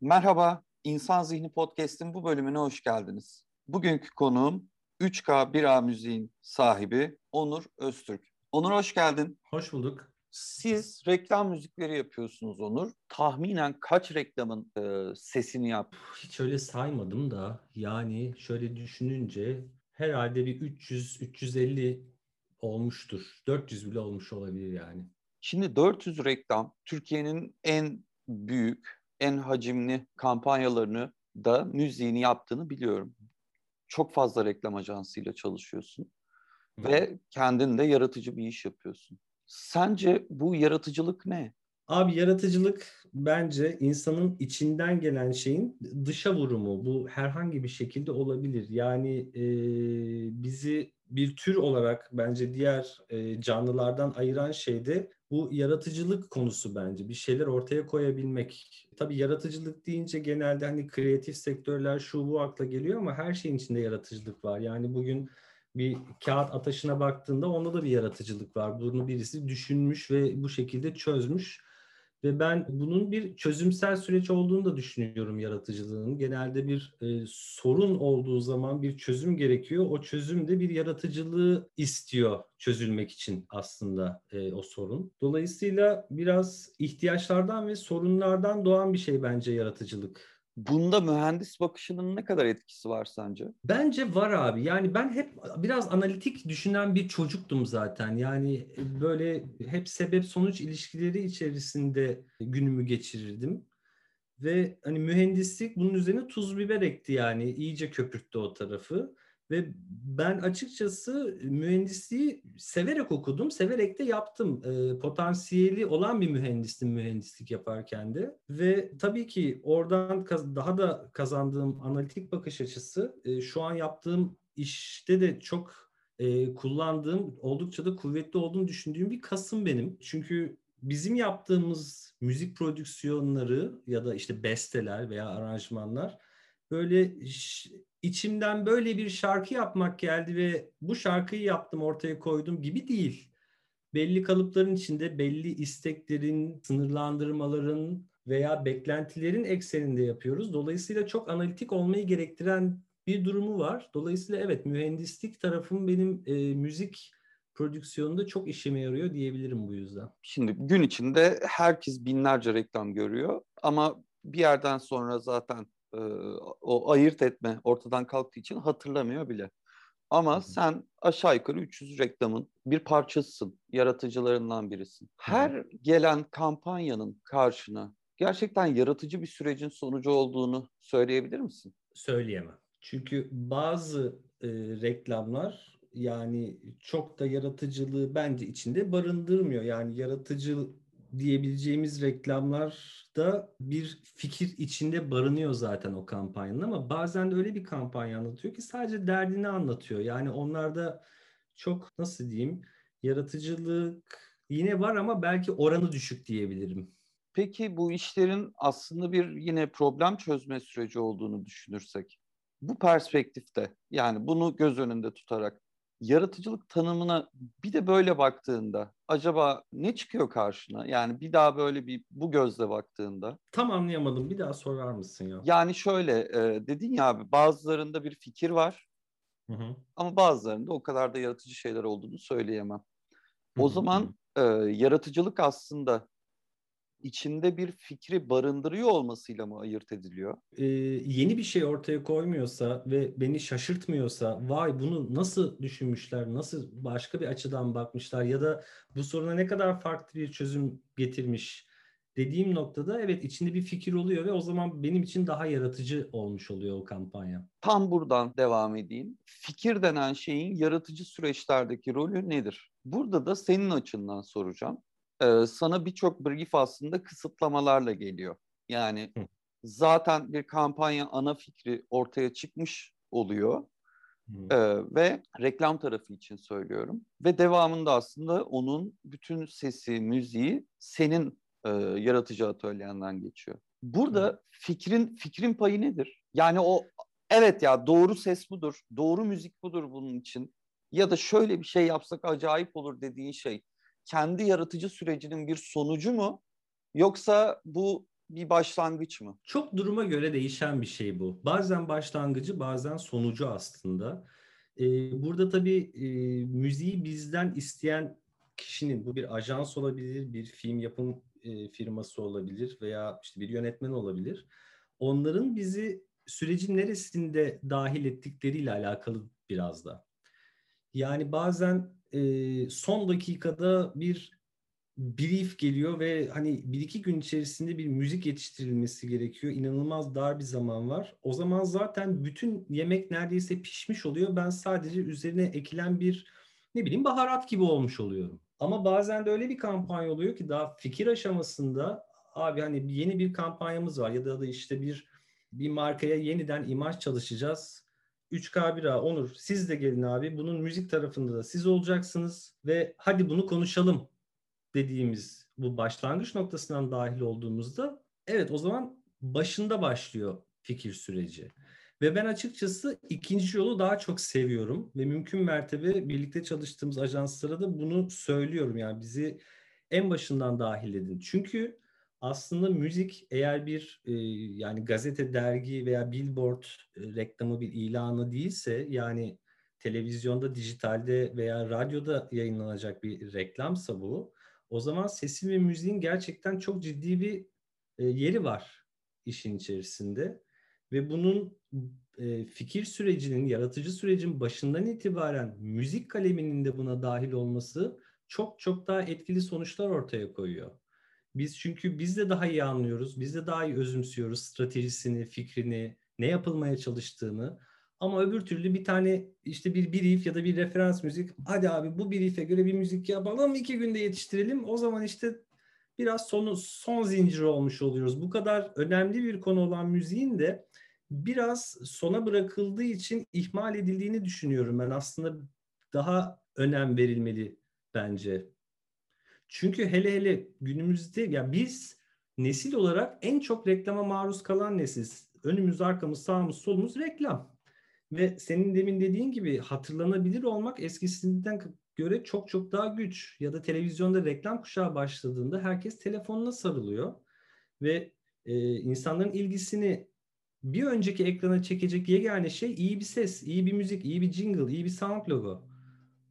Merhaba, İnsan Zihni Podcast'in bu bölümüne hoş geldiniz. Bugünkü konuğum 3K 1A müziğin sahibi Onur Öztürk. Onur hoş geldin. Hoş bulduk. Siz reklam müzikleri yapıyorsunuz Onur. Tahminen kaç reklamın e, sesini yap? Hiç öyle saymadım da yani şöyle düşününce herhalde bir 300-350 olmuştur. 400 bile olmuş olabilir yani. Şimdi 400 reklam Türkiye'nin en büyük, en hacimli kampanyalarını da müziğini yaptığını biliyorum. Çok fazla reklam ajansıyla çalışıyorsun Hı. ve kendin de yaratıcı bir iş yapıyorsun. Sence bu yaratıcılık ne? Abi yaratıcılık bence insanın içinden gelen şeyin dışa vurumu. Bu herhangi bir şekilde olabilir. Yani e, bizi bir tür olarak bence diğer e, canlılardan ayıran şey de bu yaratıcılık konusu bence. Bir şeyler ortaya koyabilmek. Tabii yaratıcılık deyince genelde hani kreatif sektörler şu bu akla geliyor ama her şeyin içinde yaratıcılık var. Yani bugün bir kağıt ataşına baktığında onda da bir yaratıcılık var. Bunu birisi düşünmüş ve bu şekilde çözmüş. Ve ben bunun bir çözümsel süreç olduğunu da düşünüyorum yaratıcılığın. Genelde bir e, sorun olduğu zaman bir çözüm gerekiyor. O çözüm de bir yaratıcılığı istiyor çözülmek için aslında e, o sorun. Dolayısıyla biraz ihtiyaçlardan ve sorunlardan doğan bir şey bence yaratıcılık. Bunda mühendis bakışının ne kadar etkisi var sence? Bence var abi. Yani ben hep biraz analitik düşünen bir çocuktum zaten. Yani böyle hep sebep sonuç ilişkileri içerisinde günümü geçirirdim. Ve hani mühendislik bunun üzerine tuz biber ekti yani. iyice köpürttü o tarafı. Ve ben açıkçası mühendisliği severek okudum, severek de yaptım. E, potansiyeli olan bir mühendistim mühendislik yaparken de. Ve tabii ki oradan daha da kazandığım analitik bakış açısı e, şu an yaptığım işte de çok e, kullandığım, oldukça da kuvvetli olduğunu düşündüğüm bir kasım benim. Çünkü bizim yaptığımız müzik prodüksiyonları ya da işte besteler veya aranjmanlar böyle içimden böyle bir şarkı yapmak geldi ve bu şarkıyı yaptım ortaya koydum gibi değil. Belli kalıpların içinde belli isteklerin, sınırlandırmaların veya beklentilerin ekseninde yapıyoruz. Dolayısıyla çok analitik olmayı gerektiren bir durumu var. Dolayısıyla evet mühendislik tarafım benim e, müzik prodüksiyonunda çok işime yarıyor diyebilirim bu yüzden. Şimdi gün içinde herkes binlerce reklam görüyor ama bir yerden sonra zaten e, o ayırt etme ortadan kalktığı için hatırlamıyor bile. Ama sen aşağı yukarı 300 reklamın bir parçasısın, yaratıcılarından birisin. Her gelen kampanyanın karşına gerçekten yaratıcı bir sürecin sonucu olduğunu söyleyebilir misin? Söyleyemem. Çünkü bazı e, reklamlar yani çok da yaratıcılığı bence içinde barındırmıyor. Yani yaratıcı diyebileceğimiz reklamlarda bir fikir içinde barınıyor zaten o kampanyanın ama bazen de öyle bir kampanya anlatıyor ki sadece derdini anlatıyor. Yani onlarda çok nasıl diyeyim yaratıcılık yine var ama belki oranı düşük diyebilirim. Peki bu işlerin aslında bir yine problem çözme süreci olduğunu düşünürsek bu perspektifte yani bunu göz önünde tutarak yaratıcılık tanımına bir de böyle baktığında acaba ne çıkıyor karşına? Yani bir daha böyle bir bu gözle baktığında. Tam anlayamadım. Bir daha sorar mısın ya? Yani şöyle e, dedin ya abi bazılarında bir fikir var. Hı hı. Ama bazılarında o kadar da yaratıcı şeyler olduğunu söyleyemem. O hı hı. zaman e, yaratıcılık aslında içinde bir fikri barındırıyor olmasıyla mı ayırt ediliyor? Ee, yeni bir şey ortaya koymuyorsa ve beni şaşırtmıyorsa vay bunu nasıl düşünmüşler, nasıl başka bir açıdan bakmışlar ya da bu soruna ne kadar farklı bir çözüm getirmiş dediğim noktada evet içinde bir fikir oluyor ve o zaman benim için daha yaratıcı olmuş oluyor o kampanya. Tam buradan devam edeyim. Fikir denen şeyin yaratıcı süreçlerdeki rolü nedir? Burada da senin açından soracağım e, sana birçok brief aslında kısıtlamalarla geliyor. Yani Hı. zaten bir kampanya ana fikri ortaya çıkmış oluyor. E, ve reklam tarafı için söylüyorum. Ve devamında aslında onun bütün sesi, müziği senin e, yaratıcı atölyenden geçiyor. Burada Hı. fikrin fikrin payı nedir? Yani o evet ya doğru ses budur, doğru müzik budur bunun için. Ya da şöyle bir şey yapsak acayip olur dediğin şey kendi yaratıcı sürecinin bir sonucu mu? Yoksa bu bir başlangıç mı? Çok duruma göre değişen bir şey bu. Bazen başlangıcı bazen sonucu aslında. Ee, burada tabii e, müziği bizden isteyen kişinin bu bir ajans olabilir, bir film yapım e, firması olabilir veya işte bir yönetmen olabilir. Onların bizi sürecin neresinde dahil ettikleriyle alakalı biraz da. Yani bazen e, son dakikada bir brief geliyor ve hani bir iki gün içerisinde bir müzik yetiştirilmesi gerekiyor. İnanılmaz dar bir zaman var. O zaman zaten bütün yemek neredeyse pişmiş oluyor. Ben sadece üzerine ekilen bir ne bileyim baharat gibi olmuş oluyorum. Ama bazen de öyle bir kampanya oluyor ki daha fikir aşamasında abi hani yeni bir kampanyamız var ya da, da işte bir bir markaya yeniden imaj çalışacağız. 3K1A Onur siz de gelin abi. Bunun müzik tarafında da siz olacaksınız ve hadi bunu konuşalım dediğimiz bu başlangıç noktasından dahil olduğumuzda evet o zaman başında başlıyor fikir süreci. Ve ben açıkçası ikinci yolu daha çok seviyorum ve mümkün mertebe birlikte çalıştığımız ajanslara da bunu söylüyorum. Yani bizi en başından dahil edin. Çünkü aslında müzik eğer bir e, yani gazete, dergi veya billboard e, reklamı bir ilanı değilse yani televizyonda, dijitalde veya radyoda yayınlanacak bir reklamsa bu o zaman sesin ve müziğin gerçekten çok ciddi bir e, yeri var işin içerisinde ve bunun e, fikir sürecinin, yaratıcı sürecin başından itibaren müzik kaleminin de buna dahil olması çok çok daha etkili sonuçlar ortaya koyuyor. Biz çünkü biz de daha iyi anlıyoruz, biz de daha iyi özümsüyoruz stratejisini, fikrini, ne yapılmaya çalıştığını. Ama öbür türlü bir tane işte bir brief ya da bir referans müzik. Hadi abi bu brief'e göre bir müzik yapalım iki günde yetiştirelim. O zaman işte biraz sonu son zincir olmuş oluyoruz. Bu kadar önemli bir konu olan müziğin de biraz sona bırakıldığı için ihmal edildiğini düşünüyorum ben. Aslında daha önem verilmeli bence. Çünkü hele hele günümüzde ya biz nesil olarak en çok reklama maruz kalan nesiliz. Önümüz, arkamız, sağımız, solumuz reklam. Ve senin demin dediğin gibi hatırlanabilir olmak eskisinden göre çok çok daha güç. Ya da televizyonda reklam kuşağı başladığında herkes telefonuna sarılıyor. Ve e, insanların ilgisini bir önceki ekrana çekecek yegane şey iyi bir ses, iyi bir müzik, iyi bir jingle, iyi bir sound logo.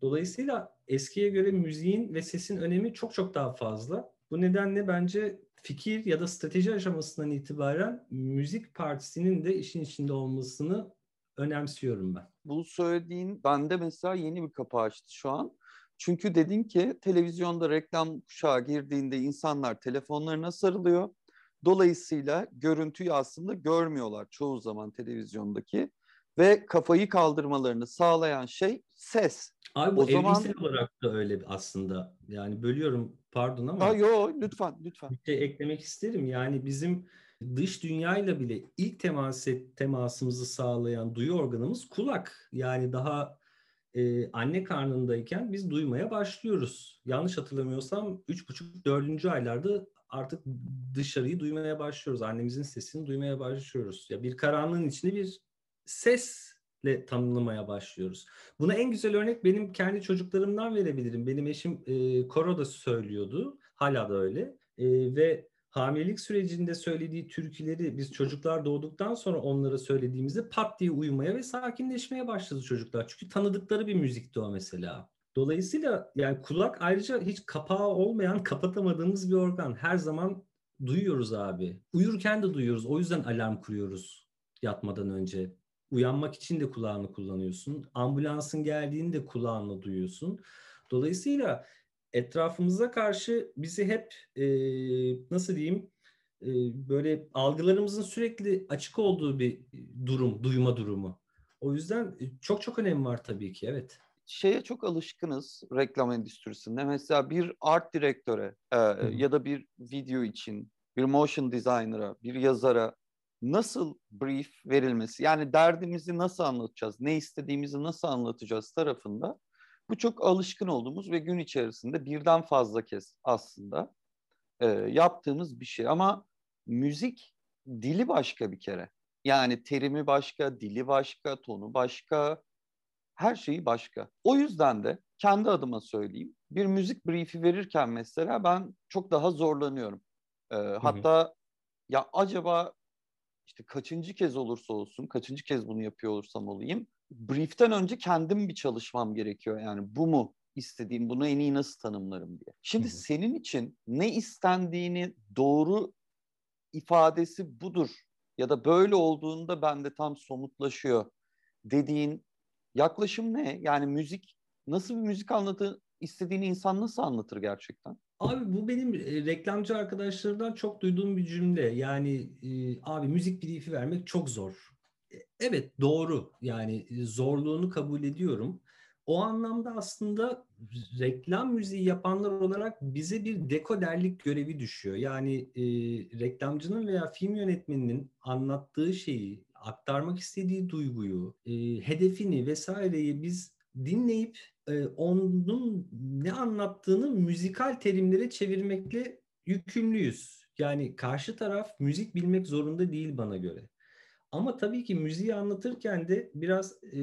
Dolayısıyla eskiye göre müziğin ve sesin önemi çok çok daha fazla. Bu nedenle bence fikir ya da strateji aşamasından itibaren müzik partisinin de işin içinde olmasını önemsiyorum ben. Bu söylediğin bende mesela yeni bir kapı açtı şu an. Çünkü dedin ki televizyonda reklam kuşağı girdiğinde insanlar telefonlarına sarılıyor. Dolayısıyla görüntüyü aslında görmüyorlar çoğu zaman televizyondaki ve kafayı kaldırmalarını sağlayan şey ses. Abi bu o zaman olarak da öyle aslında. Yani bölüyorum pardon ama. Ha, yo lütfen lütfen. Bir şey eklemek isterim. Yani bizim dış dünyayla bile ilk temas et, temasımızı sağlayan duyu organımız kulak. Yani daha e, anne karnındayken biz duymaya başlıyoruz. Yanlış hatırlamıyorsam 3,5-4. aylarda artık dışarıyı duymaya başlıyoruz. Annemizin sesini duymaya başlıyoruz. Ya bir karanlığın içinde bir sesle tanımlamaya başlıyoruz. Buna en güzel örnek benim kendi çocuklarımdan verebilirim. Benim eşim e, koro da söylüyordu. Hala da öyle. E, ve hamilelik sürecinde söylediği türküleri biz çocuklar doğduktan sonra onlara söylediğimizde pat diye uyumaya ve sakinleşmeye başladı çocuklar. Çünkü tanıdıkları bir müzikti o mesela. Dolayısıyla yani kulak ayrıca hiç kapağı olmayan, kapatamadığımız bir organ. Her zaman duyuyoruz abi. Uyurken de duyuyoruz. O yüzden alarm kuruyoruz yatmadan önce. Uyanmak için de kulağını kullanıyorsun. Ambulansın geldiğinde kulağını duyuyorsun. Dolayısıyla etrafımıza karşı bizi hep e, nasıl diyeyim e, böyle algılarımızın sürekli açık olduğu bir durum, duyma durumu. O yüzden çok çok önemi var tabii ki evet. Şeye çok alışkınız reklam endüstrisinde. Mesela bir art direktöre e, ya da bir video için bir motion designer'a, bir yazara nasıl brief verilmesi, yani derdimizi nasıl anlatacağız, ne istediğimizi nasıl anlatacağız tarafında bu çok alışkın olduğumuz ve gün içerisinde birden fazla kez aslında e, yaptığımız bir şey. Ama müzik dili başka bir kere. Yani terimi başka, dili başka, tonu başka, her şeyi başka. O yüzden de kendi adıma söyleyeyim. Bir müzik brief'i verirken mesela ben çok daha zorlanıyorum. E, hatta ya acaba işte kaçıncı kez olursa olsun, kaçıncı kez bunu yapıyor olursam olayım, brief'ten önce kendim bir çalışmam gerekiyor. Yani bu mu istediğim, bunu en iyi nasıl tanımlarım diye. Şimdi Hı-hı. senin için ne istendiğini doğru ifadesi budur ya da böyle olduğunda bende tam somutlaşıyor dediğin yaklaşım ne? Yani müzik nasıl bir müzik anlatı istediğini insan nasıl anlatır gerçekten? Abi bu benim e, reklamcı arkadaşlarımdan çok duyduğum bir cümle. Yani e, abi müzik briefi vermek çok zor. E, evet doğru. Yani e, zorluğunu kabul ediyorum. O anlamda aslında reklam müziği yapanlar olarak bize bir dekoderlik görevi düşüyor. Yani e, reklamcının veya film yönetmeninin anlattığı şeyi, aktarmak istediği duyguyu, e, hedefini vesaireyi biz dinleyip e, onun ne anlattığını müzikal terimlere çevirmekle yükümlüyüz. Yani karşı taraf müzik bilmek zorunda değil bana göre. Ama tabii ki müziği anlatırken de biraz e,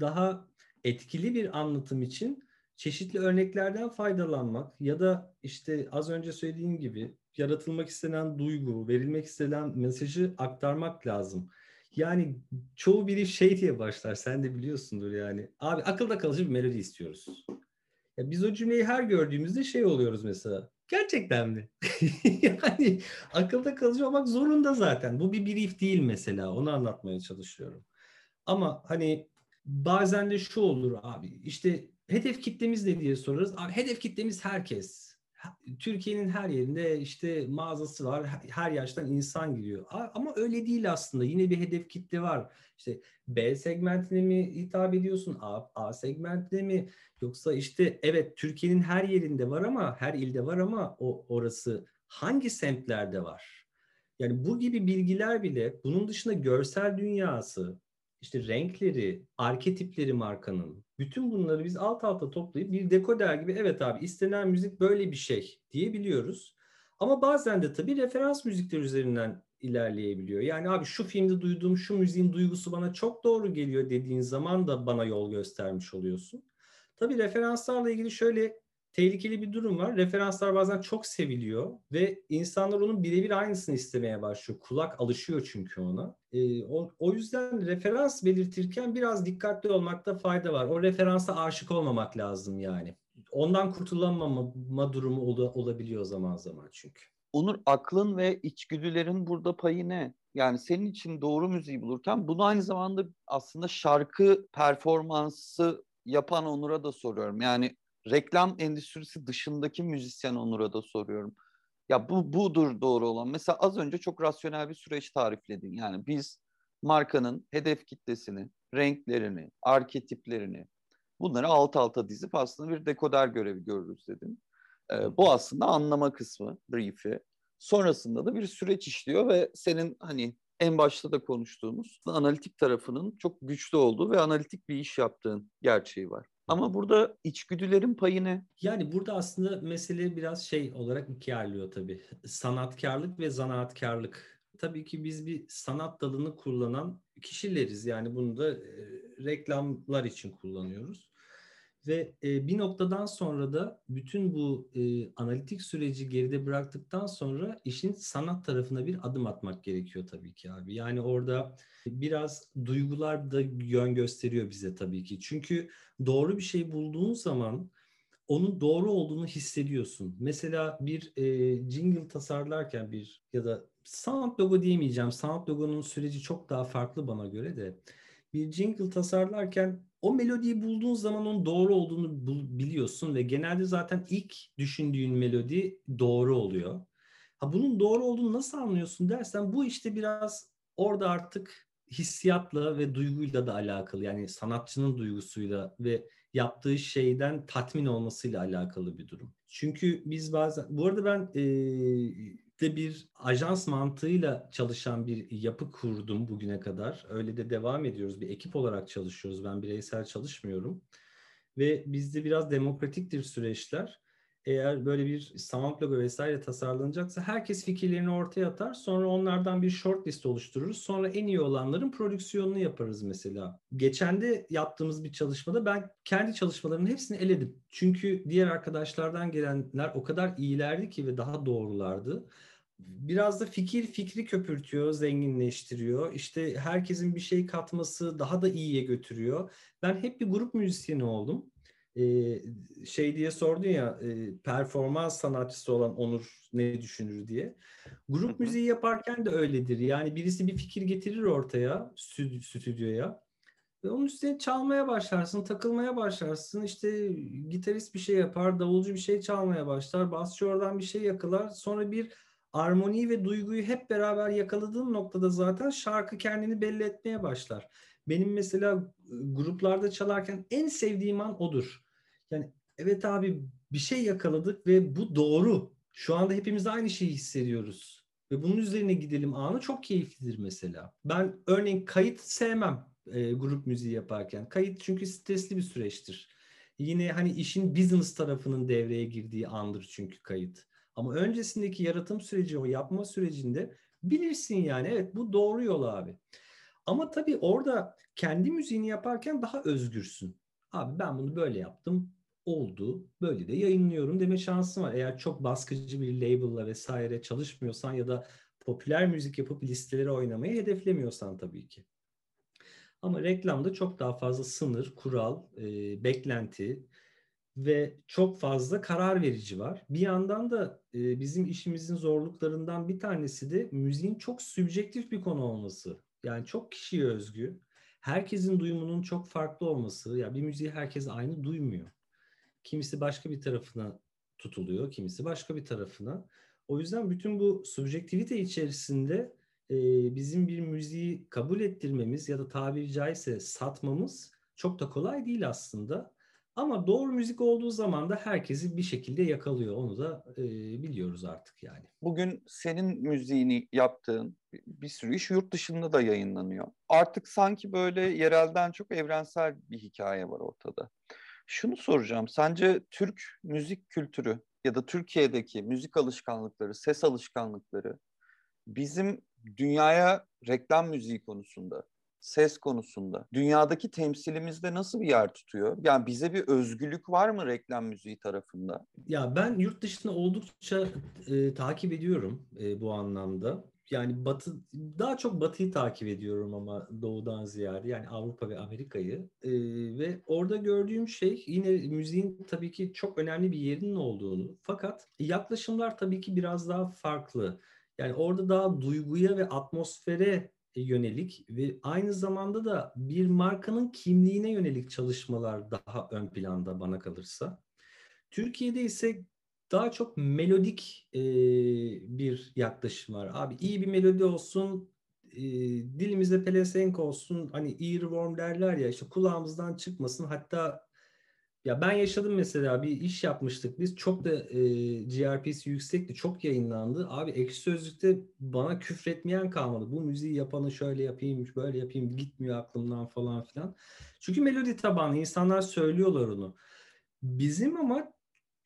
daha etkili bir anlatım için çeşitli örneklerden faydalanmak ya da işte az önce söylediğim gibi yaratılmak istenen duygu, verilmek istenen mesajı aktarmak lazım. Yani çoğu biri şey diye başlar. Sen de biliyorsundur yani. Abi akılda kalıcı bir melodi istiyoruz. Ya biz o cümleyi her gördüğümüzde şey oluyoruz mesela. Gerçekten mi? yani akılda kalıcı olmak zorunda zaten. Bu bir brief değil mesela. Onu anlatmaya çalışıyorum. Ama hani bazen de şu olur abi. İşte hedef kitlemiz ne diye sorarız. Abi hedef kitlemiz herkes. Türkiye'nin her yerinde işte mağazası var. Her yaştan insan giriyor. Ama öyle değil aslında. Yine bir hedef kitle var. İşte B segmentine mi hitap ediyorsun? A, A segmentine mi? Yoksa işte evet Türkiye'nin her yerinde var ama her ilde var ama o orası hangi semtlerde var? Yani bu gibi bilgiler bile bunun dışında görsel dünyası, işte renkleri, arketipleri markanın, bütün bunları biz alt alta toplayıp bir dekoder gibi evet abi istenen müzik böyle bir şey diyebiliyoruz. Ama bazen de tabii referans müzikler üzerinden ilerleyebiliyor. Yani abi şu filmde duyduğum şu müziğin duygusu bana çok doğru geliyor dediğin zaman da bana yol göstermiş oluyorsun. Tabii referanslarla ilgili şöyle tehlikeli bir durum var. Referanslar bazen çok seviliyor ve insanlar onun birebir aynısını istemeye başlıyor. Kulak alışıyor çünkü ona. E, o, o yüzden referans belirtirken biraz dikkatli olmakta fayda var. O referansa aşık olmamak lazım yani. Ondan kurtulamama durumu ol, olabiliyor zaman zaman çünkü. Onur aklın ve içgüdülerin burada payı ne? Yani senin için doğru müziği bulurken bunu aynı zamanda aslında şarkı performansı yapan Onur'a da soruyorum. Yani reklam endüstrisi dışındaki müzisyen Onur'a da soruyorum. Ya bu budur doğru olan. Mesela az önce çok rasyonel bir süreç tarifledin. Yani biz markanın hedef kitlesini, renklerini, arketiplerini bunları alt alta dizip aslında bir dekoder görevi görürüz dedin. Ee, bu aslında anlama kısmı, brief'i. Sonrasında da bir süreç işliyor ve senin hani en başta da konuştuğumuz analitik tarafının çok güçlü olduğu ve analitik bir iş yaptığın gerçeği var. Ama burada içgüdülerin payı ne? Yani burada aslında mesele biraz şey olarak ikiye ayrılıyor tabii. Sanatkarlık ve zanaatkarlık. Tabii ki biz bir sanat dalını kullanan kişileriz. Yani bunu da e, reklamlar için kullanıyoruz. Ve e, bir noktadan sonra da bütün bu e, analitik süreci geride bıraktıktan sonra işin sanat tarafına bir adım atmak gerekiyor tabii ki abi. Yani orada biraz duygular da yön gösteriyor bize tabii ki. Çünkü doğru bir şey bulduğun zaman onun doğru olduğunu hissediyorsun. Mesela bir e, jingle tasarlarken bir ya da sanat logo diyemeyeceğim. Sanat logonun süreci çok daha farklı bana göre de. Bir jingle tasarlarken o melodiyi bulduğun zaman onun doğru olduğunu biliyorsun ve genelde zaten ilk düşündüğün melodi doğru oluyor. Ha bunun doğru olduğunu nasıl anlıyorsun dersen bu işte biraz orada artık hissiyatla ve duyguyla da alakalı. Yani sanatçının duygusuyla ve yaptığı şeyden tatmin olmasıyla alakalı bir durum. Çünkü biz bazen bu arada ben e, de bir ajans mantığıyla çalışan bir yapı kurdum bugüne kadar. Öyle de devam ediyoruz. Bir ekip olarak çalışıyoruz. Ben bireysel çalışmıyorum. Ve bizde biraz demokratiktir süreçler eğer böyle bir sound logo vesaire tasarlanacaksa herkes fikirlerini ortaya atar. Sonra onlardan bir short list oluştururuz. Sonra en iyi olanların prodüksiyonunu yaparız mesela. Geçen de yaptığımız bir çalışmada ben kendi çalışmalarımın hepsini eledim. Çünkü diğer arkadaşlardan gelenler o kadar iyilerdi ki ve daha doğrulardı. biraz da fikir fikri köpürtüyor, zenginleştiriyor. İşte herkesin bir şey katması daha da iyiye götürüyor. Ben hep bir grup müzisyeni oldum. Ee, şey diye sordun ya e, performans sanatçısı olan Onur ne düşünür diye. Grup müziği yaparken de öyledir. Yani birisi bir fikir getirir ortaya stüdyoya. Ve onun üstüne çalmaya başlarsın, takılmaya başlarsın. İşte gitarist bir şey yapar, davulcu bir şey çalmaya başlar, basçı oradan bir şey yakalar. Sonra bir armoniyi ve duyguyu hep beraber yakaladığın noktada zaten şarkı kendini belli etmeye başlar. Benim mesela ıı, gruplarda çalarken en sevdiğim an odur. Yani evet abi bir şey yakaladık ve bu doğru. Şu anda hepimiz aynı şeyi hissediyoruz. Ve bunun üzerine gidelim anı çok keyiflidir mesela. Ben örneğin kayıt sevmem e, grup müziği yaparken. Kayıt çünkü stresli bir süreçtir. Yine hani işin business tarafının devreye girdiği andır çünkü kayıt. Ama öncesindeki yaratım süreci, o yapma sürecinde bilirsin yani evet bu doğru yol abi. Ama tabii orada kendi müziğini yaparken daha özgürsün. Abi ben bunu böyle yaptım, oldu, böyle de yayınlıyorum deme şansın var. Eğer çok baskıcı bir label'la vesaire çalışmıyorsan ya da popüler müzik yapıp listeleri oynamayı hedeflemiyorsan tabii ki. Ama reklamda çok daha fazla sınır, kural, e, beklenti, ve çok fazla karar verici var. Bir yandan da e, bizim işimizin zorluklarından bir tanesi de müziğin çok sübjektif bir konu olması. Yani çok kişiye özgü. Herkesin duyumunun çok farklı olması. Ya yani bir müziği herkes aynı duymuyor. Kimisi başka bir tarafına tutuluyor, kimisi başka bir tarafına. O yüzden bütün bu subjektivite içerisinde e, bizim bir müziği kabul ettirmemiz ya da tabiri caizse satmamız çok da kolay değil aslında. Ama doğru müzik olduğu zaman da herkesi bir şekilde yakalıyor. Onu da e, biliyoruz artık yani. Bugün senin müziğini yaptığın bir sürü iş yurt dışında da yayınlanıyor. Artık sanki böyle yerelden çok evrensel bir hikaye var ortada. Şunu soracağım. Sence Türk müzik kültürü ya da Türkiye'deki müzik alışkanlıkları, ses alışkanlıkları bizim dünyaya reklam müziği konusunda ses konusunda dünyadaki temsilimizde nasıl bir yer tutuyor? Yani bize bir özgürlük var mı reklam müziği tarafında? Ya ben yurt dışında oldukça e, takip ediyorum e, bu anlamda. Yani Batı daha çok Batı'yı takip ediyorum ama Doğu'dan ziyade yani Avrupa ve Amerika'yı e, ve orada gördüğüm şey yine müziğin tabii ki çok önemli bir yerinin olduğunu fakat yaklaşımlar tabii ki biraz daha farklı. Yani orada daha duyguya ve atmosfere yönelik ve aynı zamanda da bir markanın kimliğine yönelik çalışmalar daha ön planda bana kalırsa. Türkiye'de ise daha çok melodik e, bir yaklaşım var. Abi iyi bir melodi olsun, e, dilimizde pelesenk olsun, hani earworm derler ya işte kulağımızdan çıkmasın. Hatta ya ben yaşadım mesela bir iş yapmıştık biz. Çok da e, GRP'si yüksekti. Çok yayınlandı. Abi ekşi sözlükte bana küfretmeyen kalmadı. Bu müziği yapanı şöyle yapayım, böyle yapayım gitmiyor aklımdan falan filan. Çünkü melodi tabanlı insanlar söylüyorlar onu. Bizim ama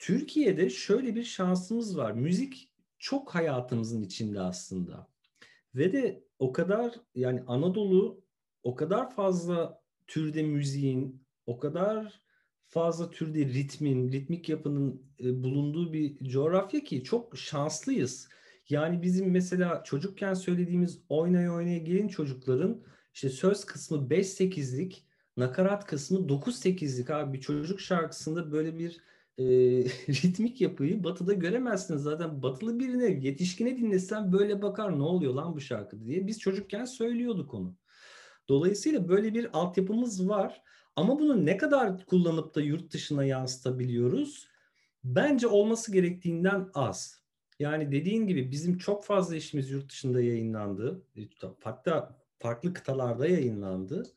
Türkiye'de şöyle bir şansımız var. Müzik çok hayatımızın içinde aslında. Ve de o kadar yani Anadolu o kadar fazla türde müziğin, o kadar fazla türde ritmin, ritmik yapının e, bulunduğu bir coğrafya ki çok şanslıyız. Yani bizim mesela çocukken söylediğimiz oynaya oynaya gelin çocukların işte söz kısmı 5-8'lik, nakarat kısmı 9-8'lik abi bir çocuk şarkısında böyle bir e, ritmik yapıyı batıda göremezsiniz. Zaten batılı birine yetişkine dinlesen böyle bakar ne oluyor lan bu şarkı diye. Biz çocukken söylüyorduk onu. Dolayısıyla böyle bir altyapımız var. Ama bunu ne kadar kullanıp da yurt dışına yansıtabiliyoruz? Bence olması gerektiğinden az. Yani dediğin gibi bizim çok fazla işimiz yurt dışında yayınlandı. E, hatta farklı kıtalarda yayınlandı.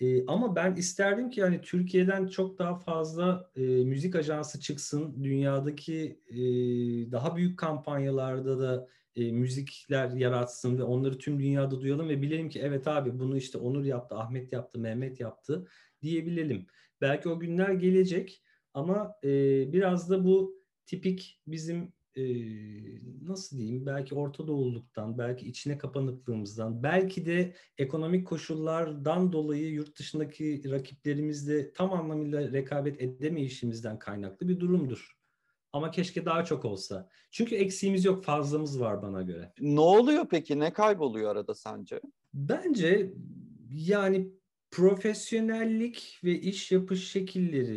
Ee, ama ben isterdim ki yani Türkiye'den çok daha fazla e, müzik ajansı çıksın. Dünyadaki e, daha büyük kampanyalarda da e, müzikler yaratsın ve onları tüm dünyada duyalım ve bilelim ki evet abi bunu işte Onur yaptı, Ahmet yaptı, Mehmet yaptı diyebilelim. Belki o günler gelecek ama e, biraz da bu tipik bizim e, nasıl diyeyim belki Orta Doğuluktan, belki içine kapanıklığımızdan, belki de ekonomik koşullardan dolayı yurt dışındaki rakiplerimizle tam anlamıyla rekabet edemeyişimizden kaynaklı bir durumdur. Ama keşke daha çok olsa. Çünkü eksiğimiz yok, fazlamız var bana göre. Ne oluyor peki? Ne kayboluyor arada sence? Bence yani profesyonellik ve iş yapış şekilleri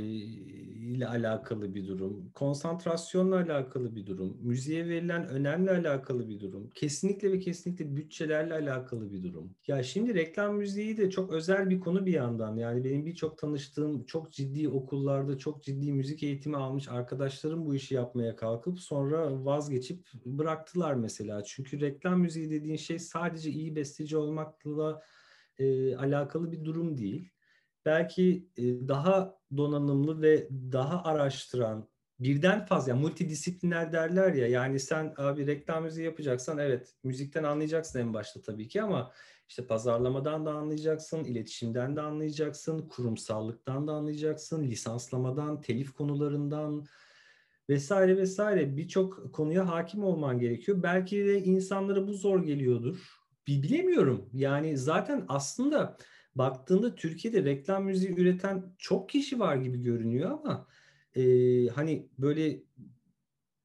ile alakalı bir durum, konsantrasyonla alakalı bir durum, müziğe verilen önemle alakalı bir durum, kesinlikle ve kesinlikle bütçelerle alakalı bir durum. Ya şimdi reklam müziği de çok özel bir konu bir yandan. Yani benim birçok tanıştığım çok ciddi okullarda çok ciddi müzik eğitimi almış arkadaşlarım bu işi yapmaya kalkıp sonra vazgeçip bıraktılar mesela. Çünkü reklam müziği dediğin şey sadece iyi besteci olmakla e, alakalı bir durum değil. Belki e, daha donanımlı ve daha araştıran birden fazla yani multidisipliner derler ya yani sen abi reklam müziği yapacaksan evet müzikten anlayacaksın en başta tabii ki ama işte pazarlamadan da anlayacaksın, iletişimden de anlayacaksın, kurumsallıktan da anlayacaksın, lisanslamadan, telif konularından vesaire vesaire birçok konuya hakim olman gerekiyor. Belki de insanlara bu zor geliyordur bilemiyorum. Yani zaten aslında baktığında Türkiye'de reklam müziği üreten çok kişi var gibi görünüyor ama e, hani böyle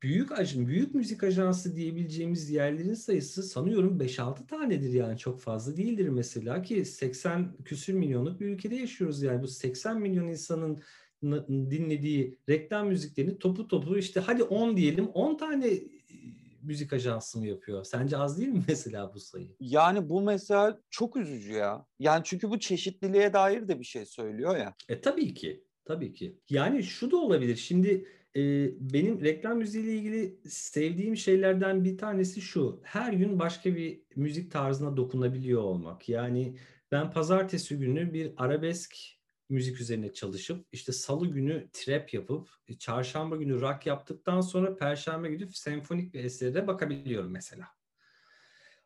büyük ajan, büyük müzik ajansı diyebileceğimiz yerlerin sayısı sanıyorum 5-6 tanedir yani çok fazla değildir mesela ki 80 küsür milyonluk bir ülkede yaşıyoruz yani bu 80 milyon insanın dinlediği reklam müziklerini topu topu işte hadi 10 diyelim 10 tane müzik ajansı mı yapıyor? Sence az değil mi mesela bu sayı? Yani bu mesela çok üzücü ya. Yani çünkü bu çeşitliliğe dair de bir şey söylüyor ya. E tabii ki. Tabii ki. Yani şu da olabilir. Şimdi e, benim reklam müziğiyle ilgili sevdiğim şeylerden bir tanesi şu. Her gün başka bir müzik tarzına dokunabiliyor olmak. Yani ben pazartesi günü bir arabesk müzik üzerine çalışıp işte salı günü trap yapıp e, çarşamba günü rock yaptıktan sonra perşembe günü senfonik bir esere bakabiliyorum mesela.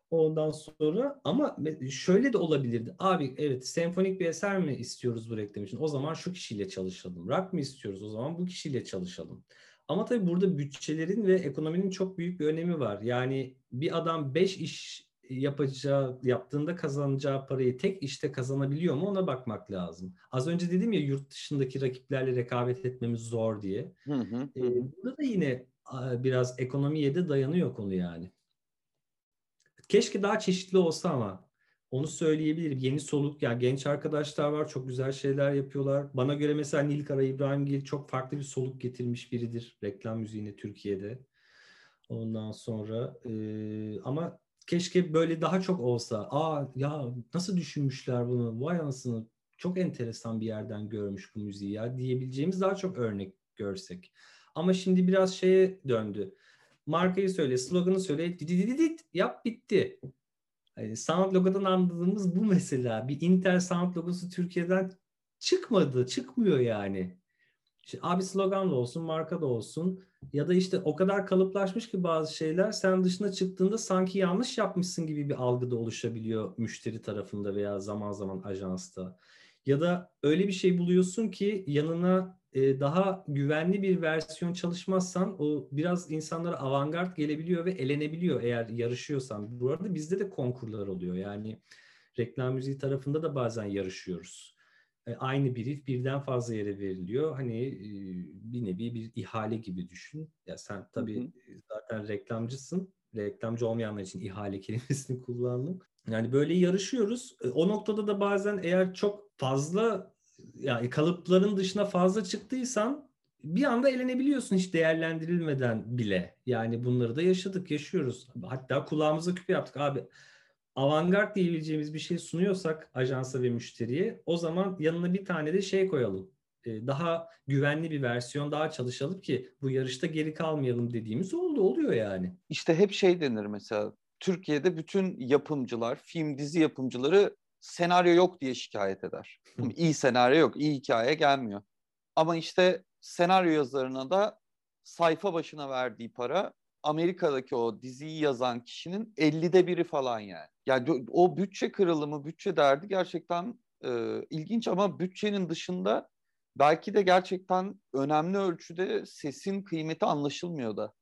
Ondan sonra ama şöyle de olabilirdi. Abi evet senfonik bir eser mi istiyoruz bu reklam için? O zaman şu kişiyle çalışalım. Rock mı istiyoruz? O zaman bu kişiyle çalışalım. Ama tabii burada bütçelerin ve ekonominin çok büyük bir önemi var. Yani bir adam 5 iş yapacağı, yaptığında kazanacağı parayı tek işte kazanabiliyor mu ona bakmak lazım. Az önce dedim ya yurt dışındaki rakiplerle rekabet etmemiz zor diye. Hı hı, hı. Burada da yine biraz ekonomiye de dayanıyor konu yani. Keşke daha çeşitli olsa ama onu söyleyebilirim. Yeni soluk ya yani genç arkadaşlar var çok güzel şeyler yapıyorlar. Bana göre mesela Nilkara İbrahimgil çok farklı bir soluk getirmiş biridir reklam müziğine Türkiye'de. Ondan sonra e, ama keşke böyle daha çok olsa. Aa ya nasıl düşünmüşler bunu? Vay anasını çok enteresan bir yerden görmüş bu müziği ya diyebileceğimiz daha çok örnek görsek. Ama şimdi biraz şeye döndü. Markayı söyle, sloganı söyle, didididit yap bitti. Yani sound logodan anladığımız bu mesela. Bir Intel sound logosu Türkiye'den çıkmadı, çıkmıyor yani. İşte abi slogan da olsun, marka da olsun ya da işte o kadar kalıplaşmış ki bazı şeyler sen dışına çıktığında sanki yanlış yapmışsın gibi bir algı da oluşabiliyor müşteri tarafında veya zaman zaman ajansta. Ya da öyle bir şey buluyorsun ki yanına e, daha güvenli bir versiyon çalışmazsan o biraz insanlara avantgard gelebiliyor ve elenebiliyor eğer yarışıyorsan. Bu arada bizde de konkurlar oluyor. Yani reklam müziği tarafında da bazen yarışıyoruz. E, aynı brief birden fazla yere veriliyor. Hani e, bir nevi bir ihale gibi düşün. Ya sen tabii hı hı. zaten reklamcısın. Reklamcı olmayanlar için ihale kelimesini kullandım. Yani böyle yarışıyoruz. E, o noktada da bazen eğer çok fazla yani kalıpların dışına fazla çıktıysan bir anda elenebiliyorsun hiç değerlendirilmeden bile. Yani bunları da yaşadık, yaşıyoruz. Hatta kulağımıza küpe yaptık. Abi avantgard diyebileceğimiz bir şey sunuyorsak ajansa ve müşteriye o zaman yanına bir tane de şey koyalım. Ee, daha güvenli bir versiyon daha çalışalım ki bu yarışta geri kalmayalım dediğimiz oldu oluyor yani. İşte hep şey denir mesela Türkiye'de bütün yapımcılar, film dizi yapımcıları senaryo yok diye şikayet eder. İyi senaryo yok, iyi hikaye gelmiyor. Ama işte senaryo yazarına da sayfa başına verdiği para Amerika'daki o diziyi yazan kişinin 50'de biri falan yani. Yani o bütçe kırılımı, bütçe derdi gerçekten e, ilginç ama bütçenin dışında belki de gerçekten önemli ölçüde sesin kıymeti anlaşılmıyor da.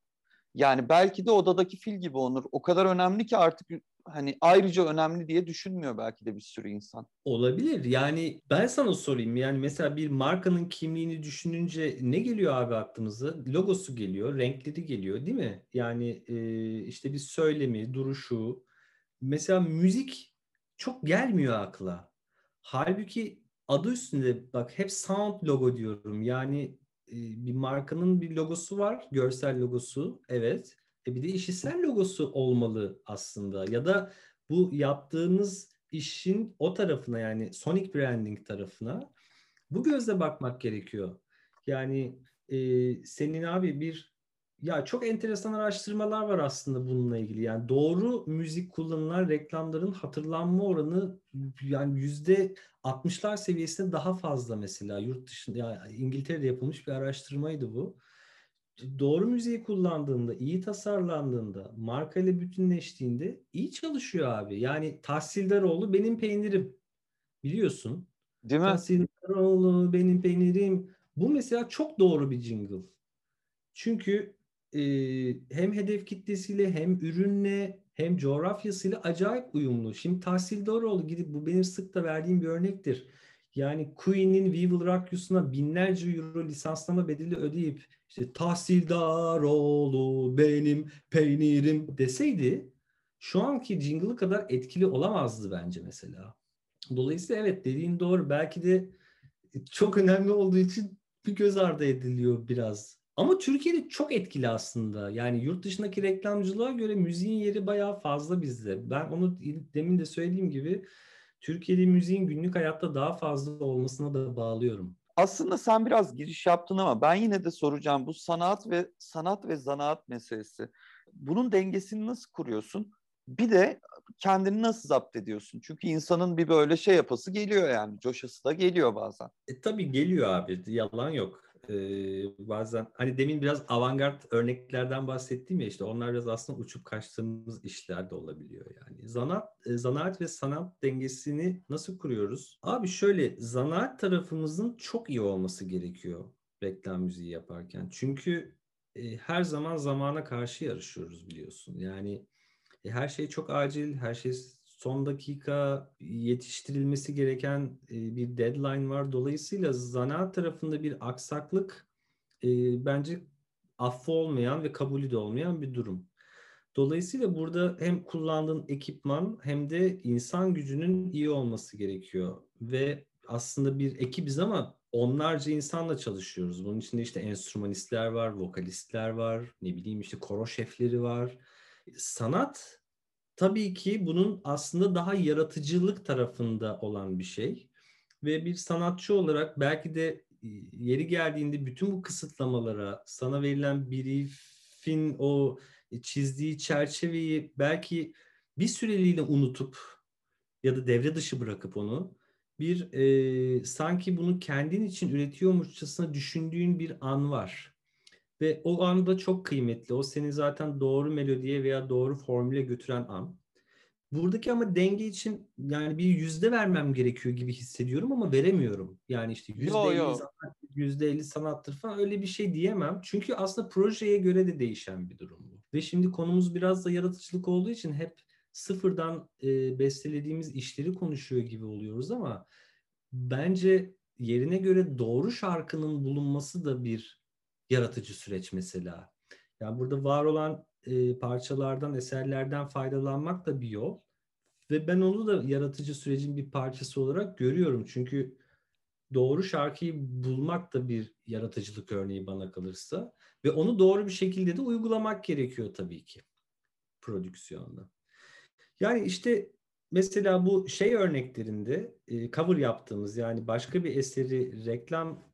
Yani belki de odadaki fil gibi Onur. O kadar önemli ki artık hani ayrıca önemli diye düşünmüyor belki de bir sürü insan. Olabilir. Yani ben sana sorayım. Yani mesela bir markanın kimliğini düşününce ne geliyor abi aklımıza? Logosu geliyor, renkleri geliyor değil mi? Yani e, işte bir söylemi, duruşu. Mesela müzik çok gelmiyor akla. Halbuki adı üstünde bak hep sound logo diyorum. Yani e, bir markanın bir logosu var, görsel logosu. Evet. E bir de işitsel logosu olmalı aslında. Ya da bu yaptığımız işin o tarafına yani sonic branding tarafına bu gözle bakmak gerekiyor. Yani e, senin abi bir ya çok enteresan araştırmalar var aslında bununla ilgili. Yani doğru müzik kullanılan reklamların hatırlanma oranı yani yüzde 60'lar seviyesinde daha fazla mesela yurt dışında yani İngiltere'de yapılmış bir araştırmaydı bu doğru müziği kullandığında, iyi tasarlandığında, marka ile bütünleştiğinde iyi çalışıyor abi. Yani Tahsildaroğlu benim peynirim. Biliyorsun. Değil mi? Tahsildaroğlu benim peynirim. Bu mesela çok doğru bir jingle. Çünkü e, hem hedef kitlesiyle hem ürünle hem coğrafyasıyla acayip uyumlu. Şimdi Tahsildaroğlu gidip bu benim sık da verdiğim bir örnektir. Yani Queen'in We Will Rock You'suna binlerce euro lisanslama bedeli ödeyip işte tahsildar oğlu benim peynirim deseydi şu anki jingle'ı kadar etkili olamazdı bence mesela. Dolayısıyla evet dediğin doğru. Belki de çok önemli olduğu için bir göz ardı ediliyor biraz. Ama Türkiye'de çok etkili aslında. Yani yurt dışındaki reklamcılığa göre müziğin yeri bayağı fazla bizde. Ben onu demin de söylediğim gibi Türkiye'de müziğin günlük hayatta daha fazla olmasına da bağlıyorum. Aslında sen biraz giriş yaptın ama ben yine de soracağım bu sanat ve sanat ve zanaat meselesi. Bunun dengesini nasıl kuruyorsun? Bir de kendini nasıl zapt ediyorsun? Çünkü insanın bir böyle şey yapası geliyor yani. Coşası da geliyor bazen. E, tabii geliyor abi. Yalan yok e, bazen hani demin biraz avantgard örneklerden bahsettiğim ya işte onlar biraz aslında uçup kaçtığımız işler de olabiliyor yani. Zanaat, e, zanaat ve sanat dengesini nasıl kuruyoruz? Abi şöyle zanaat tarafımızın çok iyi olması gerekiyor reklam müziği yaparken. Çünkü e, her zaman zamana karşı yarışıyoruz biliyorsun. Yani e, her şey çok acil, her şey son dakika yetiştirilmesi gereken e, bir deadline var. Dolayısıyla zanaat tarafında bir aksaklık e, bence affı olmayan ve kabulü de olmayan bir durum. Dolayısıyla burada hem kullandığın ekipman hem de insan gücünün iyi olması gerekiyor. Ve aslında bir ekibiz ama onlarca insanla çalışıyoruz. Bunun içinde işte enstrümanistler var, vokalistler var, ne bileyim işte koro şefleri var. Sanat tabii ki bunun aslında daha yaratıcılık tarafında olan bir şey. Ve bir sanatçı olarak belki de e, yeri geldiğinde bütün bu kısıtlamalara, sana verilen briefin o çizdiği çerçeveyi belki bir süreliğine unutup ya da devre dışı bırakıp onu bir e, sanki bunu kendin için üretiyormuşçasına düşündüğün bir an var. Ve o anda çok kıymetli. O seni zaten doğru melodiye veya doğru formüle götüren an. Buradaki ama denge için yani bir yüzde vermem gerekiyor gibi hissediyorum ama veremiyorum. Yani işte yüzde elli sanat, yüzde elli sanattır falan öyle bir şey diyemem. Çünkü aslında projeye göre de değişen bir durum bu. Ve şimdi konumuz biraz da yaratıcılık olduğu için hep sıfırdan e, bestelediğimiz işleri konuşuyor gibi oluyoruz ama bence yerine göre doğru şarkının bulunması da bir yaratıcı süreç mesela. Yani burada var olan e, parçalardan, eserlerden faydalanmak da bir yol. Ve ben onu da yaratıcı sürecin bir parçası olarak görüyorum. Çünkü doğru şarkıyı bulmak da bir yaratıcılık örneği bana kalırsa. Ve onu doğru bir şekilde de uygulamak gerekiyor tabii ki prodüksiyonda. Yani işte mesela bu şey örneklerinde e, cover yaptığımız yani başka bir eseri reklam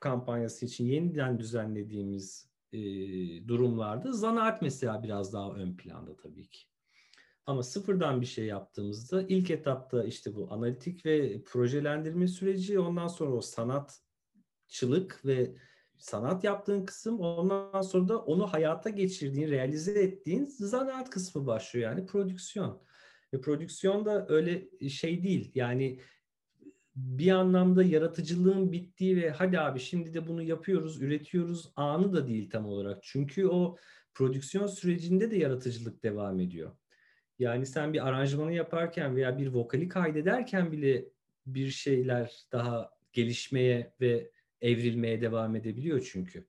kampanyası için yeniden düzenlediğimiz e, durumlarda zanaat mesela biraz daha ön planda tabii ki. Ama sıfırdan bir şey yaptığımızda ilk etapta işte bu analitik ve projelendirme süreci ondan sonra o sanatçılık ve sanat yaptığın kısım ondan sonra da onu hayata geçirdiğin, realize ettiğin zanaat kısmı başlıyor yani prodüksiyon. Ve prodüksiyon da öyle şey değil. Yani bir anlamda yaratıcılığın bittiği ve hadi abi şimdi de bunu yapıyoruz, üretiyoruz anı da değil tam olarak. Çünkü o prodüksiyon sürecinde de yaratıcılık devam ediyor. Yani sen bir aranjmanı yaparken veya bir vokali kaydederken bile bir şeyler daha gelişmeye ve evrilmeye devam edebiliyor çünkü.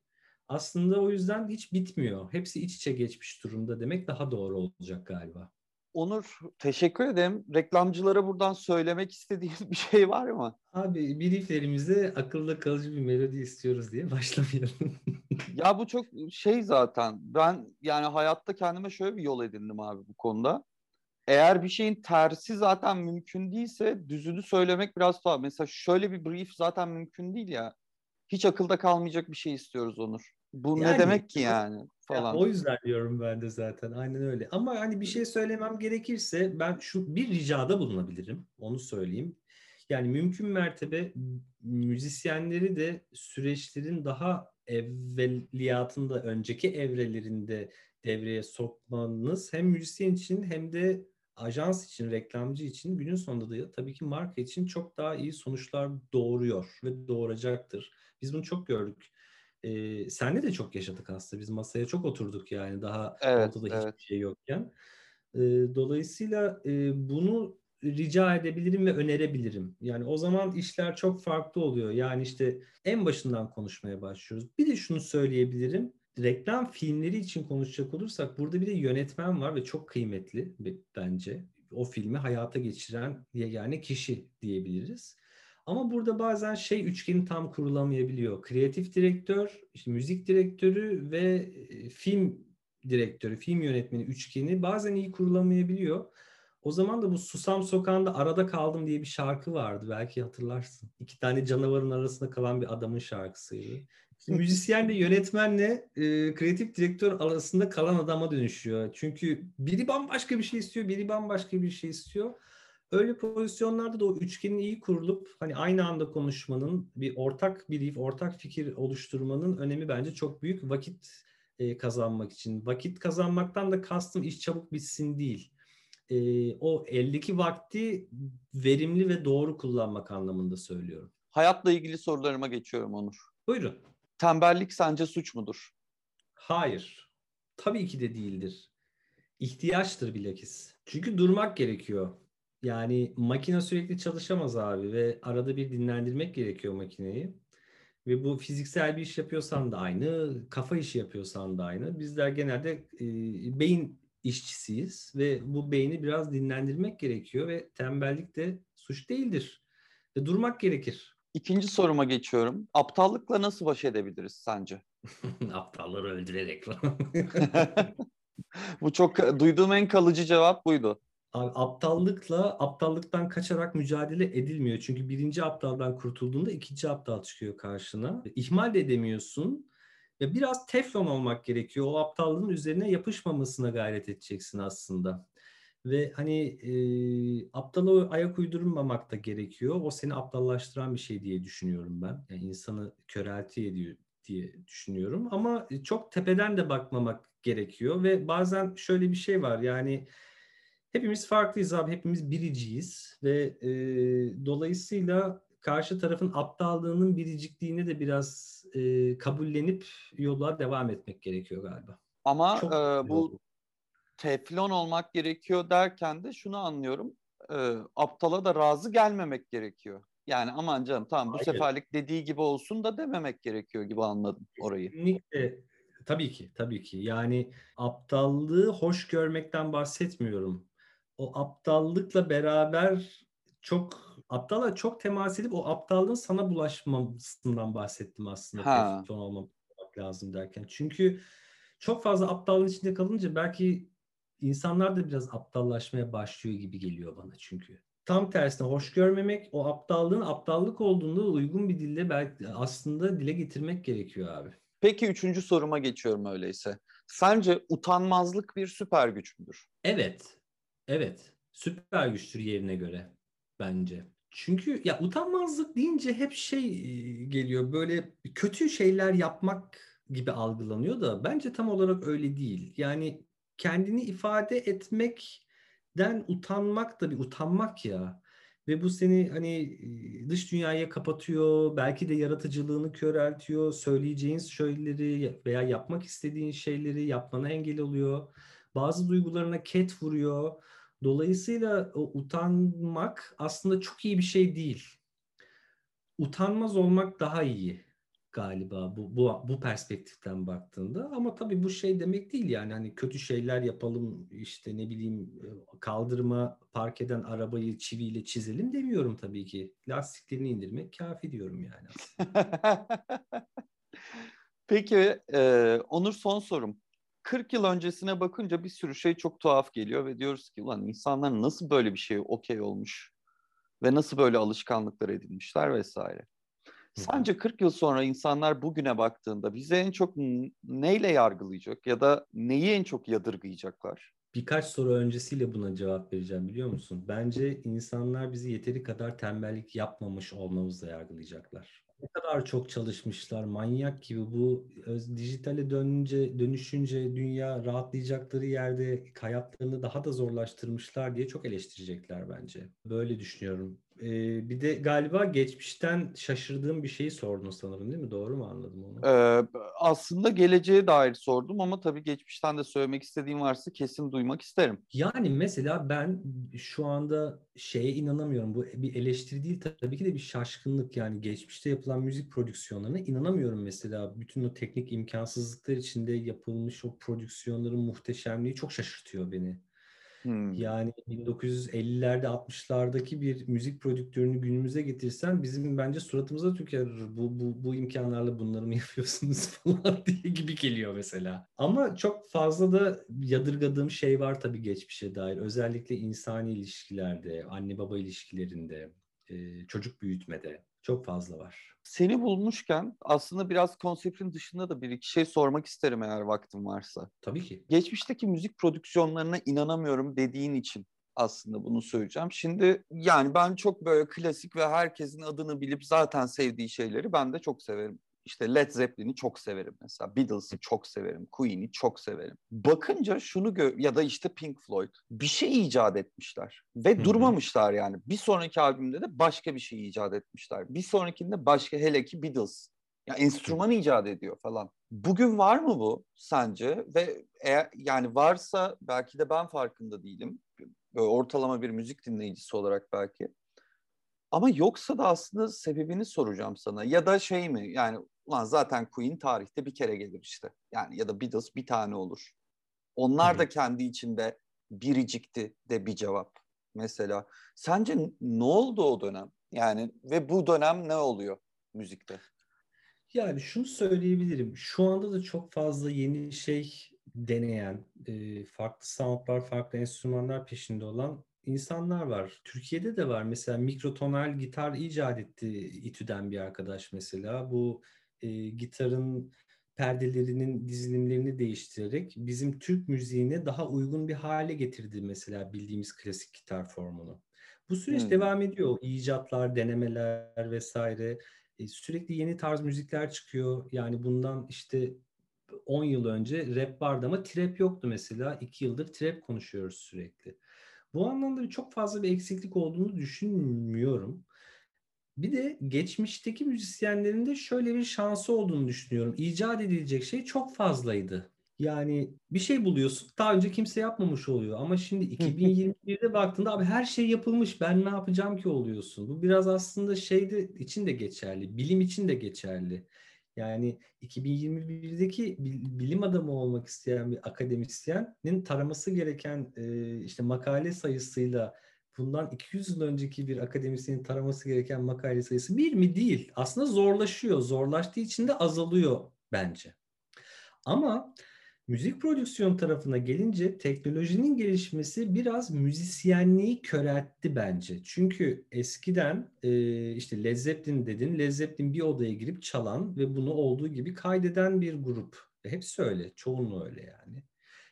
Aslında o yüzden hiç bitmiyor. Hepsi iç içe geçmiş durumda demek daha doğru olacak galiba. Onur teşekkür ederim. Reklamcılara buradan söylemek istediğin bir şey var mı? Abi brieflerimizde akılda kalıcı bir melodi istiyoruz diye başlamayalım. ya bu çok şey zaten. Ben yani hayatta kendime şöyle bir yol edindim abi bu konuda. Eğer bir şeyin tersi zaten mümkün değilse düzünü söylemek biraz daha. Mesela şöyle bir brief zaten mümkün değil ya. Hiç akılda kalmayacak bir şey istiyoruz Onur. Bu yani, ne demek ki yani falan. Ya, o yüzden diyorum ben de zaten aynen öyle. Ama hani bir şey söylemem gerekirse ben şu bir ricada bulunabilirim. Onu söyleyeyim. Yani mümkün mertebe müzisyenleri de süreçlerin daha evveliyatında, önceki evrelerinde devreye sokmanız hem müzisyen için hem de ajans için, reklamcı için günün sonunda da tabii ki marka için çok daha iyi sonuçlar doğuruyor ve doğuracaktır. Biz bunu çok gördük. Ee, senle de çok yaşadık aslında. Biz masaya çok oturduk yani daha evet, ortada evet. hiçbir şey yokken. Ee, dolayısıyla e, bunu rica edebilirim ve önerebilirim. Yani o zaman işler çok farklı oluyor. Yani işte en başından konuşmaya başlıyoruz. Bir de şunu söyleyebilirim. Reklam filmleri için konuşacak olursak burada bir de yönetmen var ve çok kıymetli bence. O filmi hayata geçiren yani kişi diyebiliriz. Ama burada bazen şey üçgeni tam kurulamayabiliyor. Kreatif direktör, işte müzik direktörü ve e, film direktörü, film yönetmeni üçgeni bazen iyi kurulamayabiliyor. O zaman da bu Susam Sokağı'nda Arada Kaldım diye bir şarkı vardı. Belki hatırlarsın. İki tane canavarın arasında kalan bir adamın şarkısıydı. İşte müzisyenle yönetmenle e, kreatif direktör arasında kalan adama dönüşüyor. Çünkü biri bambaşka bir şey istiyor, biri bambaşka bir şey istiyor. Öyle pozisyonlarda da o üçgenin iyi kurulup hani aynı anda konuşmanın bir ortak bir ortak fikir oluşturmanın önemi bence çok büyük vakit e, kazanmak için. Vakit kazanmaktan da kastım iş çabuk bitsin değil. E, o eldeki vakti verimli ve doğru kullanmak anlamında söylüyorum. Hayatla ilgili sorularıma geçiyorum Onur. Buyurun. Tembellik sence suç mudur? Hayır. Tabii ki de değildir. İhtiyaçtır bilakis. Çünkü durmak gerekiyor. Yani makine sürekli çalışamaz abi ve arada bir dinlendirmek gerekiyor makineyi. Ve bu fiziksel bir iş yapıyorsan da aynı, kafa işi yapıyorsan da aynı. Bizler genelde e, beyin işçisiyiz ve bu beyni biraz dinlendirmek gerekiyor ve tembellik de suç değildir. Ve durmak gerekir. İkinci soruma geçiyorum. Aptallıkla nasıl baş edebiliriz sence? Aptalları öldürerek bu çok duyduğum en kalıcı cevap buydu. Abi aptallıkla aptallıktan kaçarak mücadele edilmiyor. Çünkü birinci aptaldan kurtulduğunda ikinci aptal çıkıyor karşına. İhmal de edemiyorsun. Ve biraz teflon olmak gerekiyor. O aptallığın üzerine yapışmamasına gayret edeceksin aslında. Ve hani e, aptala ayak uydurmamak da gerekiyor. O seni aptallaştıran bir şey diye düşünüyorum ben. Yani insanı körelti ediyor diye düşünüyorum. Ama çok tepeden de bakmamak gerekiyor. Ve bazen şöyle bir şey var yani hepimiz farklıyız abi. Hepimiz biriciyiz. Ve e, dolayısıyla karşı tarafın aptallığının biricikliğini de biraz e, kabullenip yola devam etmek gerekiyor galiba. Ama Çok e, bu teflon olmak gerekiyor derken de şunu anlıyorum. E, aptala da razı gelmemek gerekiyor. Yani aman canım tamam bu Hayır. seferlik dediği gibi olsun da dememek gerekiyor gibi anladım orayı. Kesinlikle. Tabii ki, tabii ki. Yani aptallığı hoş görmekten bahsetmiyorum. O aptallıkla beraber çok aptala çok temas edip o aptallığın sana bulaşmasından bahsettim aslında. Ha. olmamak lazım derken. Çünkü çok fazla aptallığın içinde kalınca belki insanlar da biraz aptallaşmaya başlıyor gibi geliyor bana çünkü. Tam tersine hoş görmemek, o aptallığın aptallık olduğunda uygun bir dille belki aslında dile getirmek gerekiyor abi. Peki üçüncü soruma geçiyorum öyleyse. Sence utanmazlık bir süper güç müdür? Evet. Evet. Süper güçtür yerine göre bence. Çünkü ya utanmazlık deyince hep şey geliyor böyle kötü şeyler yapmak gibi algılanıyor da bence tam olarak öyle değil. Yani kendini ifade etmekten utanmak da bir utanmak ya. Ve bu seni hani dış dünyaya kapatıyor, belki de yaratıcılığını köreltiyor, söyleyeceğin şeyleri veya yapmak istediğin şeyleri yapmana engel oluyor. Bazı duygularına ket vuruyor. Dolayısıyla o utanmak aslında çok iyi bir şey değil. Utanmaz olmak daha iyi galiba bu, bu bu perspektiften baktığında ama tabii bu şey demek değil yani hani kötü şeyler yapalım işte ne bileyim kaldırıma park eden arabayı çiviyle çizelim demiyorum tabii ki. Lastiklerini indirmek kafi diyorum yani Peki e, Onur son sorum. 40 yıl öncesine bakınca bir sürü şey çok tuhaf geliyor ve diyoruz ki ulan insanlar nasıl böyle bir şey okey olmuş ve nasıl böyle alışkanlıklar edinmişler vesaire. Sence 40 yıl sonra insanlar bugüne baktığında bizi en çok neyle yargılayacak ya da neyi en çok yadırgayacaklar? Birkaç soru öncesiyle buna cevap vereceğim biliyor musun? Bence insanlar bizi yeteri kadar tembellik yapmamış olmamızla yargılayacaklar. Ne kadar çok çalışmışlar, manyak gibi bu dijitale dönünce, dönüşünce dünya rahatlayacakları yerde hayatlarını daha da zorlaştırmışlar diye çok eleştirecekler bence. Böyle düşünüyorum. Ee, bir de galiba geçmişten şaşırdığım bir şeyi sordun sanırım değil mi? Doğru mu anladım onu? Ee, aslında geleceğe dair sordum ama tabii geçmişten de söylemek istediğim varsa kesin duymak isterim. Yani mesela ben şu anda şeye inanamıyorum. Bu bir eleştiri değil tabii ki de bir şaşkınlık. Yani geçmişte yapılan müzik prodüksiyonlarına inanamıyorum mesela. Bütün o teknik imkansızlıklar içinde yapılmış o prodüksiyonların muhteşemliği çok şaşırtıyor beni. Hmm. Yani 1950'lerde 60'lardaki bir müzik prodüktörünü günümüze getirsen bizim bence suratımıza tükerir. Bu, bu, bu imkanlarla bunları mı yapıyorsunuz falan diye gibi geliyor mesela. Ama çok fazla da yadırgadığım şey var tabii geçmişe dair. Özellikle insani ilişkilerde, anne baba ilişkilerinde, çocuk büyütmede çok fazla var. Seni bulmuşken aslında biraz konseptin dışında da bir iki şey sormak isterim eğer vaktim varsa. Tabii ki. Geçmişteki müzik prodüksiyonlarına inanamıyorum dediğin için aslında bunu söyleyeceğim. Şimdi yani ben çok böyle klasik ve herkesin adını bilip zaten sevdiği şeyleri ben de çok severim. İşte Led Zeppelin'i çok severim mesela. Beatles'ı çok severim. Queen'i çok severim. Bakınca şunu gö- ya da işte Pink Floyd bir şey icat etmişler ve Hı-hı. durmamışlar yani. Bir sonraki albümde de başka bir şey icat etmişler. Bir sonrakinde başka hele ki Beatles. Ya enstrüman icat ediyor falan. Bugün var mı bu sence? Ve eğer yani varsa belki de ben farkında değilim. Böyle ortalama bir müzik dinleyicisi olarak belki. Ama yoksa da aslında sebebini soracağım sana. Ya da şey mi yani ulan zaten Queen tarihte bir kere gelir işte. Yani ya da Beatles bir tane olur. Onlar da kendi içinde biricikti de bir cevap mesela. Sence ne oldu o dönem? Yani ve bu dönem ne oluyor müzikte? Yani şunu söyleyebilirim. Şu anda da çok fazla yeni şey deneyen, farklı soundlar, farklı enstrümanlar peşinde olan insanlar var. Türkiye'de de var. Mesela mikrotonal gitar icat etti İTÜ'den bir arkadaş mesela. Bu e, gitarın perdelerinin dizilimlerini değiştirerek bizim Türk müziğine daha uygun bir hale getirdi mesela bildiğimiz klasik gitar formunu. Bu süreç hmm. devam ediyor. İcatlar, denemeler vesaire. E, sürekli yeni tarz müzikler çıkıyor. Yani bundan işte 10 yıl önce rap vardı ama trap yoktu mesela. 2 yıldır trap konuşuyoruz sürekli. Bu anlamda çok fazla bir eksiklik olduğunu düşünmüyorum. Bir de geçmişteki müzisyenlerin de şöyle bir şansı olduğunu düşünüyorum. İcat edilecek şey çok fazlaydı. Yani bir şey buluyorsun daha önce kimse yapmamış oluyor ama şimdi 2021'de baktığında abi her şey yapılmış ben ne yapacağım ki oluyorsun. Bu biraz aslında şeyde için de geçerli, bilim için de geçerli. Yani 2021'deki bilim adamı olmak isteyen bir akademisyenin taraması gereken işte makale sayısıyla bundan 200 yıl önceki bir akademisyenin taraması gereken makale sayısı bir mi değil. Aslında zorlaşıyor. Zorlaştığı için de azalıyor bence. Ama müzik prodüksiyon tarafına gelince teknolojinin gelişmesi biraz müzisyenliği köreltti bence. Çünkü eskiden e, işte Led Zeppelin dedin. Led Zeppelin bir odaya girip çalan ve bunu olduğu gibi kaydeden bir grup. Hepsi öyle. Çoğunluğu öyle yani.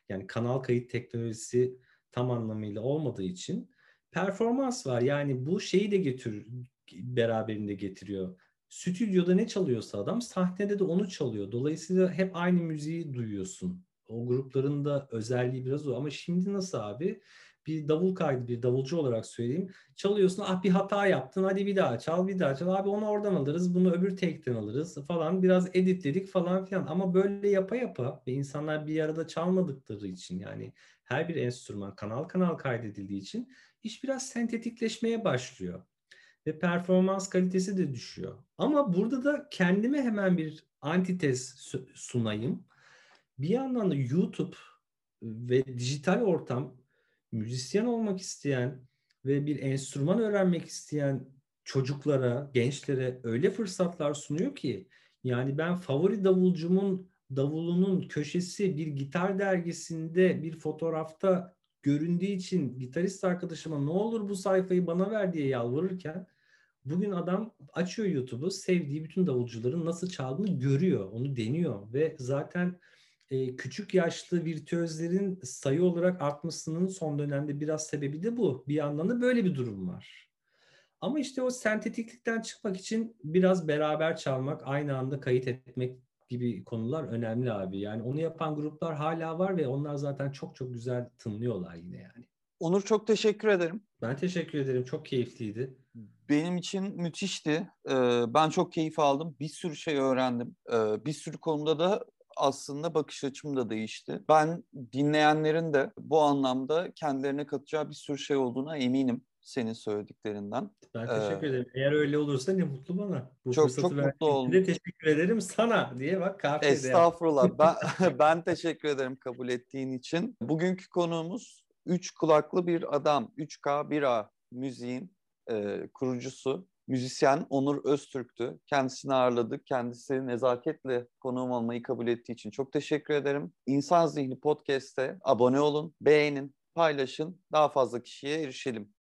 Yani kanal kayıt teknolojisi tam anlamıyla olmadığı için performans var. Yani bu şeyi de getir beraberinde getiriyor. Stüdyoda ne çalıyorsa adam sahnede de onu çalıyor. Dolayısıyla hep aynı müziği duyuyorsun. O grupların da özelliği biraz o. Ama şimdi nasıl abi? bir davul kaydı bir davulcu olarak söyleyeyim. Çalıyorsun ah bir hata yaptın hadi bir daha çal bir daha çal abi onu oradan alırız bunu öbür take'ten alırız falan biraz editledik falan filan ama böyle yapa yapa ve insanlar bir arada çalmadıkları için yani her bir enstrüman kanal kanal kaydedildiği için iş biraz sentetikleşmeye başlıyor ve performans kalitesi de düşüyor. Ama burada da kendime hemen bir antites sunayım. Bir yandan da YouTube ve dijital ortam müzisyen olmak isteyen ve bir enstrüman öğrenmek isteyen çocuklara, gençlere öyle fırsatlar sunuyor ki yani ben favori davulcumun davulunun köşesi bir gitar dergisinde bir fotoğrafta göründüğü için gitarist arkadaşıma ne olur bu sayfayı bana ver diye yalvarırken bugün adam açıyor YouTube'u sevdiği bütün davulcuların nasıl çaldığını görüyor, onu deniyor ve zaten e, küçük yaşlı virtüözlerin sayı olarak artmasının son dönemde biraz sebebi de bu. Bir yandan da böyle bir durum var. Ama işte o sentetiklikten çıkmak için biraz beraber çalmak, aynı anda kayıt etmek gibi konular önemli abi. Yani onu yapan gruplar hala var ve onlar zaten çok çok güzel tınlıyorlar yine yani. Onur çok teşekkür ederim. Ben teşekkür ederim. Çok keyifliydi. Benim için müthişti. Ee, ben çok keyif aldım. Bir sürü şey öğrendim. Ee, bir sürü konuda da aslında bakış açım da değişti. Ben dinleyenlerin de bu anlamda kendilerine katacağı bir sürü şey olduğuna eminim senin söylediklerinden. Ben teşekkür ee, ederim. Eğer öyle olursa ne mutlu bana. Bu çok çok mutlu oldum. De teşekkür ederim sana diye bak kafede. Estağfurullah. ben ben teşekkür ederim kabul ettiğin için. Bugünkü konuğumuz üç kulaklı bir adam. 3K1A müziğin e, kurucusu müzisyen Onur Öztürk'tü. Kendisini ağırladık. Kendisi nezaketle konuğum olmayı kabul ettiği için çok teşekkür ederim. İnsan Zihni Podcast'te abone olun, beğenin, paylaşın. Daha fazla kişiye erişelim.